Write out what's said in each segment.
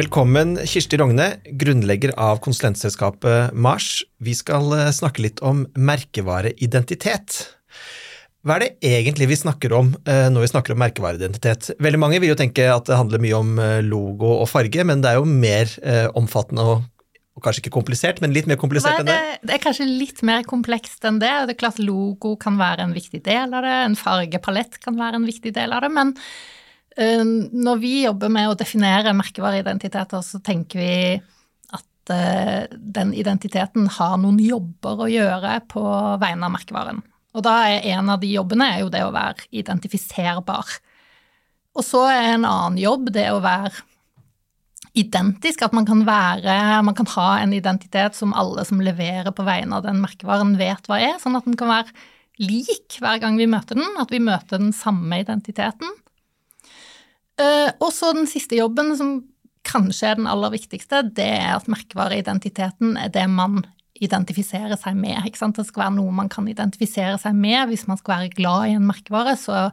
Velkommen, Kirsti Rogne, grunnlegger av konsulentselskapet Mars. Vi skal eh, snakke litt om merkevareidentitet. Hva er det egentlig vi snakker om eh, når vi snakker om merkevareidentitet? Veldig mange vil jo tenke at det handler mye om eh, logo og farge, men det er jo mer omfattende og, og kanskje ikke komplisert, men litt mer komplisert enn det? Det er kanskje litt mer komplekst enn det. Det er klart Logo kan være en viktig del av det, en fargepalett kan være en viktig del av det. men når vi jobber med å definere merkevareidentiteter, så tenker vi at eh, den identiteten har noen jobber å gjøre på vegne av merkevaren. Og da er en av de jobbene er jo det å være identifiserbar. Og så er en annen jobb det å være identisk, at man kan være Man kan ha en identitet som alle som leverer på vegne av den merkevaren, vet hva er, sånn at den kan være lik hver gang vi møter den, at vi møter den samme identiteten. Uh, og så den siste jobben, som kanskje er den aller viktigste, det er at merkevareidentiteten er det man identifiserer seg med. Ikke sant? Det skal være noe man kan identifisere seg med. Hvis man skal være glad i en merkevare, så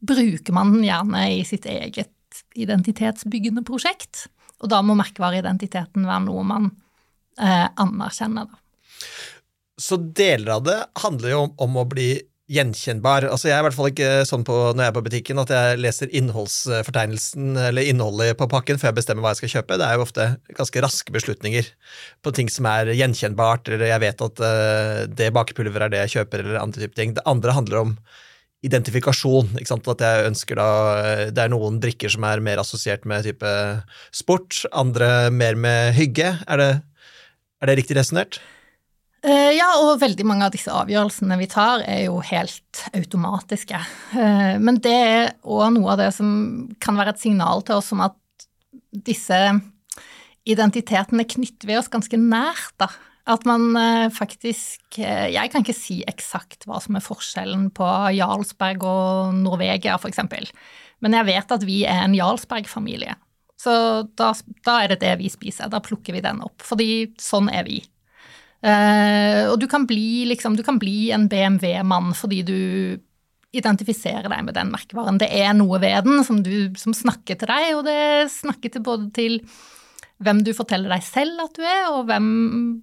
bruker man den gjerne i sitt eget identitetsbyggende prosjekt. Og da må merkevareidentiteten være noe man uh, anerkjenner. Da. Så deler av det handler jo om, om å bli gjenkjennbar. Altså Jeg er i hvert fall ikke sånn på, når jeg er på butikken at jeg leser innholdsfortegnelsen eller innholdet på pakken før jeg bestemmer hva jeg skal kjøpe. Det er jo ofte ganske raske beslutninger på ting som er gjenkjennbart, eller jeg vet at uh, det bakepulveret er det jeg kjøper, eller andre typer ting. Det andre handler om identifikasjon. ikke sant? At jeg ønsker da Det er noen drikker som er mer assosiert med type sport, andre mer med hygge. Er det, er det riktig resonnert? Eh, ja, og veldig mange av disse avgjørelsene vi tar, er jo helt automatiske. Eh, men det er òg noe av det som kan være et signal til oss om at disse identitetene knytter vi oss ganske nært, da. At man eh, faktisk Jeg kan ikke si eksakt hva som er forskjellen på Jarlsberg og Norvegia, eksempel. Men jeg vet at vi er en Jarlsberg-familie. Så da, da er det det vi spiser. Da plukker vi den opp. Fordi sånn er vi. Uh, og du kan, bli, liksom, du kan bli en BMW-mann fordi du identifiserer deg med den merkevaren. Det er noe ved den som, du, som snakker til deg, og det snakker til både til hvem du forteller deg selv at du er, og hvem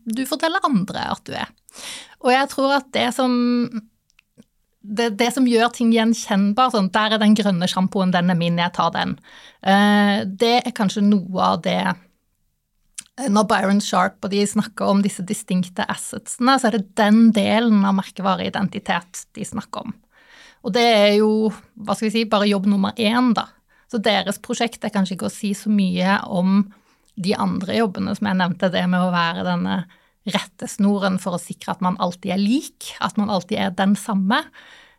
du forteller andre at du er. Og jeg tror at det som det, det som gjør ting gjenkjennbar, sånn der er den grønne sjampoen, den er min, jeg tar den, uh, det er kanskje noe av det når Byron Sharp og de snakker om disse distinkte assetsene, så er det den delen av merkevareidentitet de snakker om. Og det er jo, hva skal vi si, bare jobb nummer én, da. Så deres prosjekt er kanskje ikke å si så mye om de andre jobbene som jeg nevnte, det med å være denne rettesnoren for å sikre at man alltid er lik, at man alltid er den samme.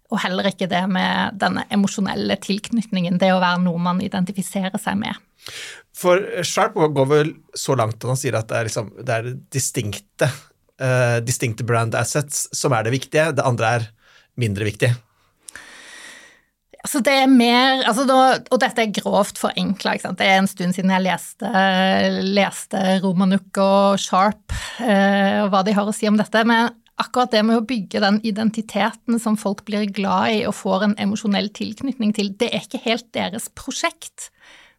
Og heller ikke det med denne emosjonelle tilknytningen, det å være noe man identifiserer seg med. For Sharp går vel så langt at han sier at det er, liksom, det er distinkte, uh, distinkte brand assets som er det viktige, det andre er mindre viktig. Altså det er mer, altså da, og dette er grovt forenkla. Det er en stund siden jeg leste, leste Romanuk og Sharp uh, og hva de har å si om dette. Men akkurat det med å bygge den identiteten som folk blir glad i og får en emosjonell tilknytning til, det er ikke helt deres prosjekt.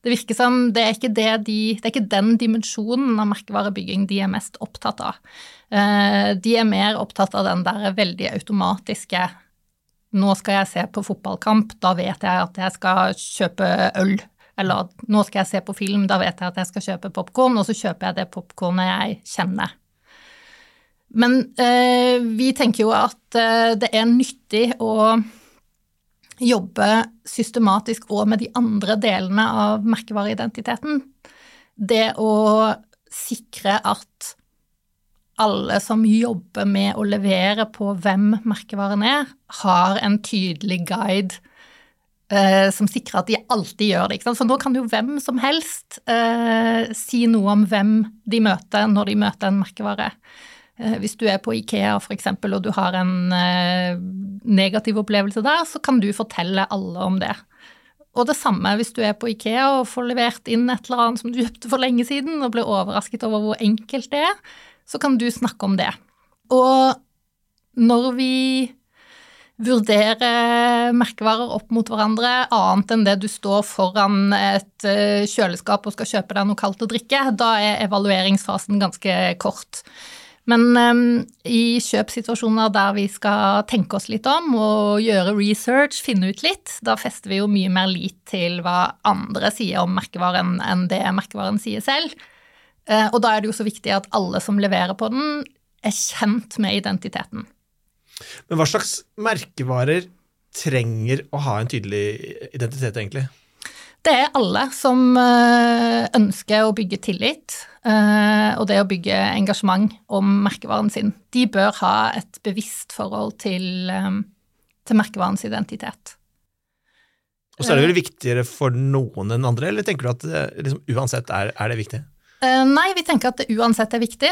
Det virker som det er ikke, det de, det er ikke den dimensjonen av merkevarebygging de er mest opptatt av. Eh, de er mer opptatt av den der veldig automatiske Nå skal jeg se på fotballkamp, da vet jeg at jeg skal kjøpe øl. Eller nå skal jeg se på film, da vet jeg at jeg skal kjøpe popkorn, og så kjøper jeg det popkornet jeg kjenner. Men eh, vi tenker jo at eh, det er nyttig å jobbe systematisk og med de andre delene av merkevareidentiteten. Det å sikre at alle som jobber med å levere på hvem merkevaren er, har en tydelig guide eh, som sikrer at de alltid gjør det. For nå kan jo hvem som helst eh, si noe om hvem de møter når de møter en merkevare. Eh, hvis du er på Ikea f.eks. og du har en eh, negativ opplevelse der, så kan du fortelle alle om det. Og det samme hvis du er på Ikea og får levert inn et eller annet som du kjøpte for lenge siden og blir overrasket over hvor enkelt det er, så kan du snakke om det. Og når vi vurdere merkevarer opp mot hverandre, annet enn det du står foran et eh, kjøleskap og skal kjøpe deg noe kaldt å drikke. Da er evalueringsfasen ganske kort. Men um, i kjøpssituasjoner der vi skal tenke oss litt om og gjøre research, finne ut litt, da fester vi jo mye mer lit til hva andre sier om merkevaren enn det merkevaren sier selv. Uh, og da er det jo så viktig at alle som leverer på den, er kjent med identiteten. Men hva slags merkevarer trenger å ha en tydelig identitet, egentlig? Det er alle som eh, ønsker å bygge tillit, eh, og det å bygge engasjement om merkevaren sin. De bør ha et bevisst forhold til, eh, til merkevarens identitet. Og så er det vel viktigere for noen enn andre, eller tenker du at liksom, uansett er, er det viktig? Nei, vi tenker at det uansett er viktig.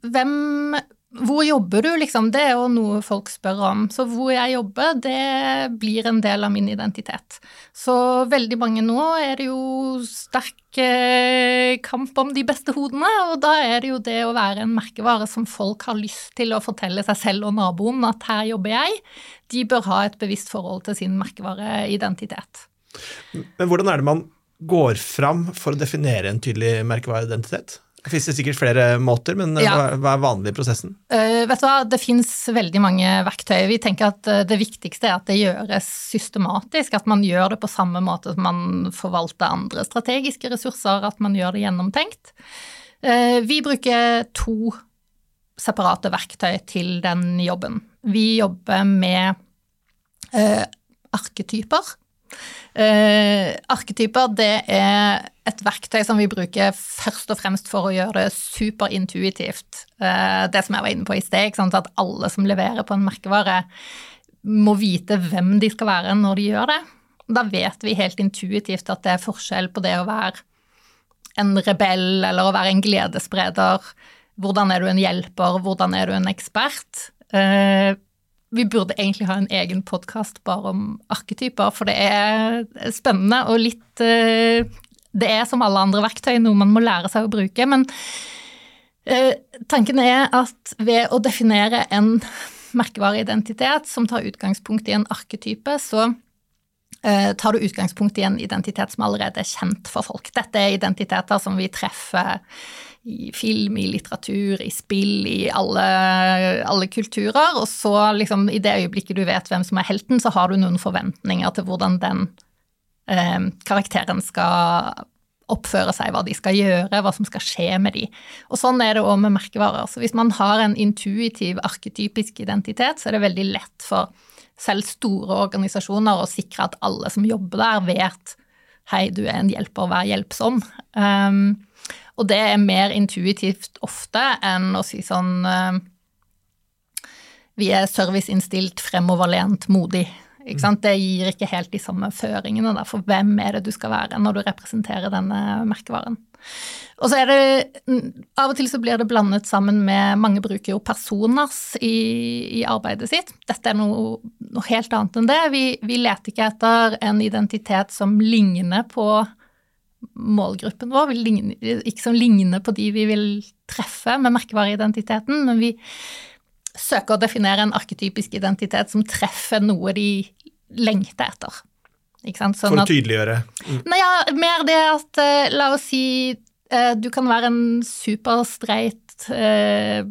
Hvem hvor jobber du, liksom? Det er jo noe folk spør om. Så hvor jeg jobber, det blir en del av min identitet. Så veldig mange nå er det jo sterk eh, kamp om de beste hodene, og da er det jo det å være en merkevare som folk har lyst til å fortelle seg selv og naboen at her jobber jeg, de bør ha et bevisst forhold til sin merkevareidentitet. Men hvordan er det man går fram for å definere en tydelig merkevareidentitet? Det finnes sikkert flere måter, men ja. hva er vanlig i prosessen? Uh, vet du hva, Det finnes veldig mange verktøy. Vi tenker at uh, det viktigste er at det gjøres systematisk. At man gjør det på samme måte som man forvalter andre strategiske ressurser. At man gjør det gjennomtenkt. Uh, vi bruker to separate verktøy til den jobben. Vi jobber med arketyper. Uh, arketyper det er et verktøy som vi bruker først og fremst for å gjøre det superintuitivt. Uh, det som jeg var inne på i sted, at alle som leverer på en merkevare, må vite hvem de skal være når de gjør det. Da vet vi helt intuitivt at det er forskjell på det å være en rebell eller å være en gledesspreder. Hvordan er du en hjelper, hvordan er du en ekspert? Uh, vi burde egentlig ha en egen podkast bare om arketyper, for det er spennende og litt eh, Det er som alle andre verktøy noe man må lære seg å bruke, men eh, tanken er at ved å definere en merkevareidentitet som tar utgangspunkt i en arketype, så eh, tar du utgangspunkt i en identitet som allerede er kjent for folk. Dette er identiteter som vi treffer i film, i litteratur, i spill, i alle, alle, kulturer. Og så, liksom, i det øyeblikket du vet hvem som er helten, så har du noen forventninger til hvordan den eh, karakteren skal oppføre seg, hva de skal gjøre, hva som skal skje med de. Og sånn er det òg med merkevarer. Så hvis man har en intuitiv, arketypisk identitet, så er det veldig lett for selv store organisasjoner å sikre at alle som jobber der, vet hei, du er en hjelper, vær hjelpsom. Um, og det er mer intuitivt ofte enn å si sånn uh, Vi er serviceinnstilt, fremoverlent, modig. Det gir ikke helt de samme føringene da, for hvem er det du skal være når du representerer denne merkevaren. Og så er det Av og til så blir det blandet sammen med Mange bruker jo personas i, i arbeidet sitt. Dette er noe, noe, helt annet enn det. Vi, vi leter ikke etter en identitet som ligner på målgruppen vår, ligner, ikke som ligner på de vi vil treffe med merkevareidentiteten, men vi søker å definere en arketypisk identitet som treffer noe de lengter etter. Sånn For å tydeliggjøre? Mm. Nei, ja, mer det at uh, La oss si uh, du kan være en superstreit uh,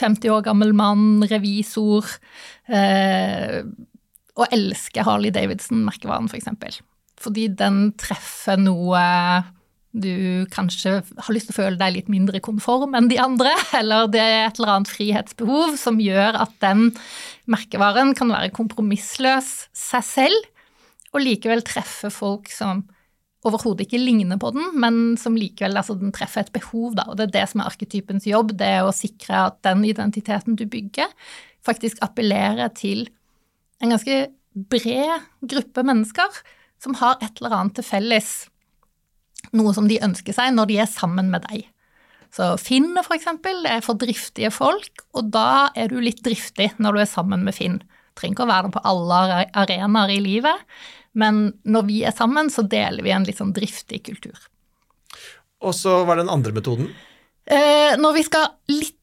50 år gammel mann, revisor, og elske Harley Davidson-merkevaren, f.eks fordi den treffer noe du kanskje har lyst til å føle deg litt mindre konform enn de andre, eller det er et eller annet frihetsbehov som gjør at den merkevaren kan være kompromissløs seg selv, og likevel treffe folk som overhodet ikke ligner på den, men som likevel altså, den treffer et behov, da. Og det er det som er arketypens jobb, det er å sikre at den identiteten du bygger, faktisk appellerer til en ganske bred gruppe mennesker som har et eller annet til felles, noe som de ønsker seg når de er sammen med deg. Så Finn, for eksempel, er for driftige folk, og da er du litt driftig når du er sammen med Finn. Trenger ikke å være det på alle arenaer i livet, men når vi er sammen, så deler vi en litt sånn driftig kultur. Og så var det den andre metoden? Eh, når vi skal litt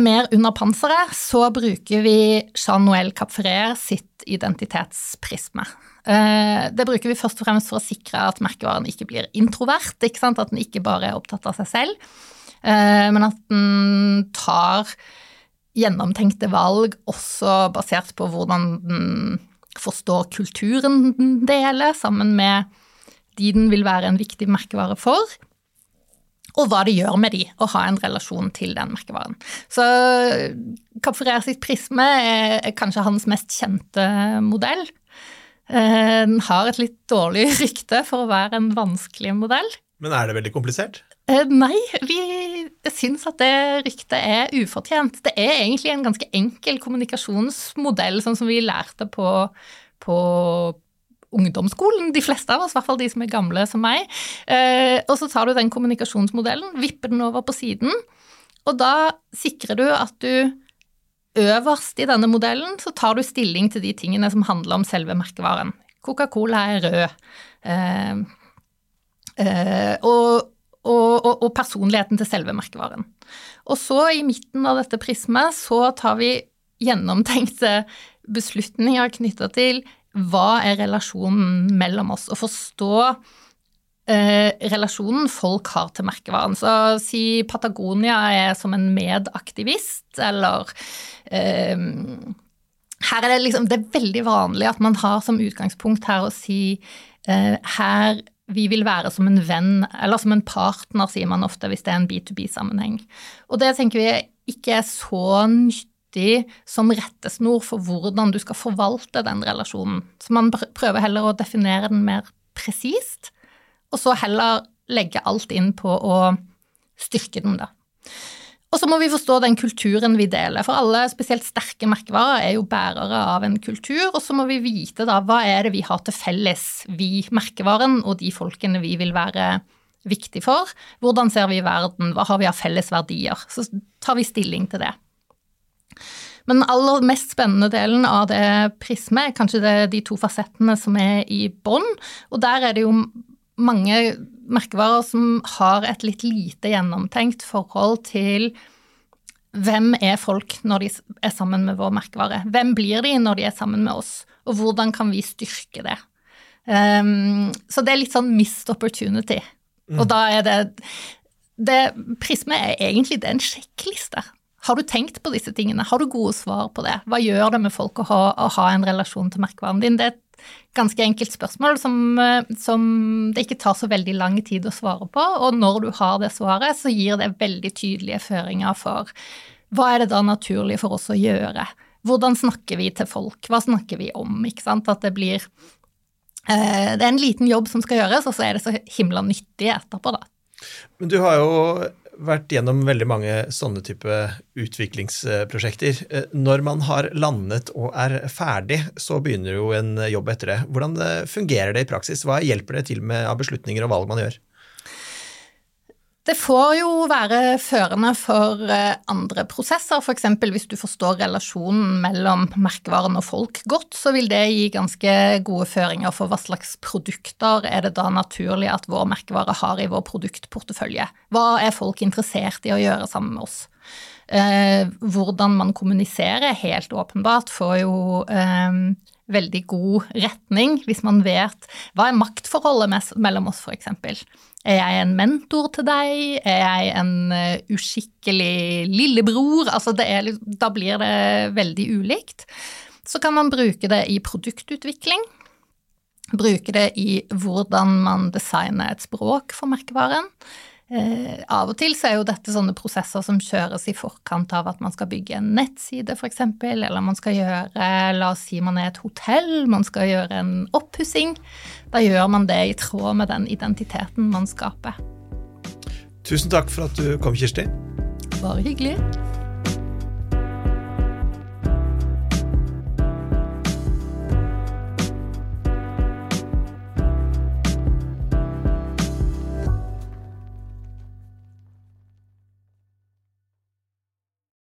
mer under panseret, så bruker vi Jean-Noël Capferer sitt identitetsprisme. Eh, det bruker vi først og fremst for å sikre at merkevaren ikke blir introvert, ikke sant? at den ikke bare er opptatt av seg selv, eh, men at den tar gjennomtenkte valg også basert på hvordan den forstår kulturen den deler, sammen med de den vil være en viktig merkevare for og hva det gjør med de å ha en relasjon til den merkevaren. Så Kapferer sitt prisme er kanskje hans mest kjente modell. Eh, den har et litt dårlig rykte for å være en vanskelig modell. Men er det veldig komplisert? Eh, nei, vi syns at det ryktet er ufortjent. Det er egentlig en ganske enkel kommunikasjonsmodell, sånn som vi lærte på, på ungdomsskolen, de fleste av oss, i hvert fall de som er gamle som meg. Eh, og så tar du den kommunikasjonsmodellen, vipper den over på siden, og da sikrer du at du øverst i denne modellen så tar du stilling til de tingene som handler om selve merkevaren. Coca-Cola er rød. Eh, eh, og, og, og, personligheten til selve merkevaren. Og så, i midten av dette prismet, så tar vi gjennomtenkte beslutninger knytta til hva er relasjonen mellom oss? Å forstå eh, relasjonen folk har til merkevaren. Så si Patagonia er som en medaktivist, eller eh, her er det liksom Det er veldig vanlig at man har som utgangspunkt her å si eh, her vi vil være som en venn, eller som en partner, sier man ofte hvis det er en B2B-sammenheng. Og det tenker vi ikke er så nyttig som rettesnor for hvordan du skal forvalte den relasjonen. Så man prøver heller å definere den mer presist, og så heller legge alt inn på å styrke den, da. Og så må vi forstå den kulturen vi deler, for alle spesielt sterke merkevarer er jo bærere av en kultur, og så må vi vite da hva er det vi har til felles, vi merkevaren og de folkene vi vil være viktig for. Hvordan ser vi verden, hva har vi av felles verdier? Så tar vi stilling til det. Men den aller mest spennende delen av det prismet er kanskje det, de to fasettene som er i bånn. Og der er det jo mange merkevarer som har et litt lite gjennomtenkt forhold til hvem er folk når de er sammen med vår merkevare? Hvem blir de når de er sammen med oss, og hvordan kan vi styrke det? Um, så det er litt sånn missed opportunity. Mm. Og da er det, det Prisme er egentlig det er en sjekkliste. Har du tenkt på disse tingene? Har du gode svar på det? Hva gjør det med folk å ha, å ha en relasjon til merkevaren din? Det er et ganske enkelt spørsmål som, eh, som, det ikke tar så veldig lang tid å svare på. Og når du har det svaret, så gir det veldig tydelige føringer for hva er det da naturlig for oss å gjøre? Hvordan snakker vi til folk? Hva snakker vi om? Ikke sant? At det blir eh, Det er en liten jobb som skal gjøres, og så er det så himla nyttig etterpå, da. Men du har jo vært gjennom veldig mange sånne type utviklingsprosjekter. Eh, når man har landet og er ferdig, så begynner jo en jobb etter det. Hvordan eh, fungerer det i praksis? Hva hjelper det til med av beslutninger og valg man gjør? Det får jo være førende for eh, andre prosesser, f.eks. hvis du forstår relasjonen mellom merkevaren og folk godt, så vil det gi ganske gode føringer for hva slags produkter er det da naturlig at vår merkevare har i vår produktportefølje. Hva er folk interessert i å gjøre sammen med oss? Eh, hvordan man kommuniserer, helt åpenbart, får jo eh, veldig god retning hvis man vet hva er maktforholdet mellom oss, f.eks. Er jeg en mentor til deg? Er jeg en uh, uskikkelig lillebror? Altså er, da blir det veldig ulikt. Så kan man bruke det i produktutvikling. Bruke det i hvordan man designer et språk for merkevaren. Eh, av og til så er jo dette sånne prosesser som kjøres i forkant av at man skal bygge en nettside, f.eks., eller man skal gjøre La oss si man er et hotell, man skal gjøre en oppussing. Da gjør man det i tråd med den identiteten man skaper. Tusen takk for at du kom, Kirsti. Bare hyggelig.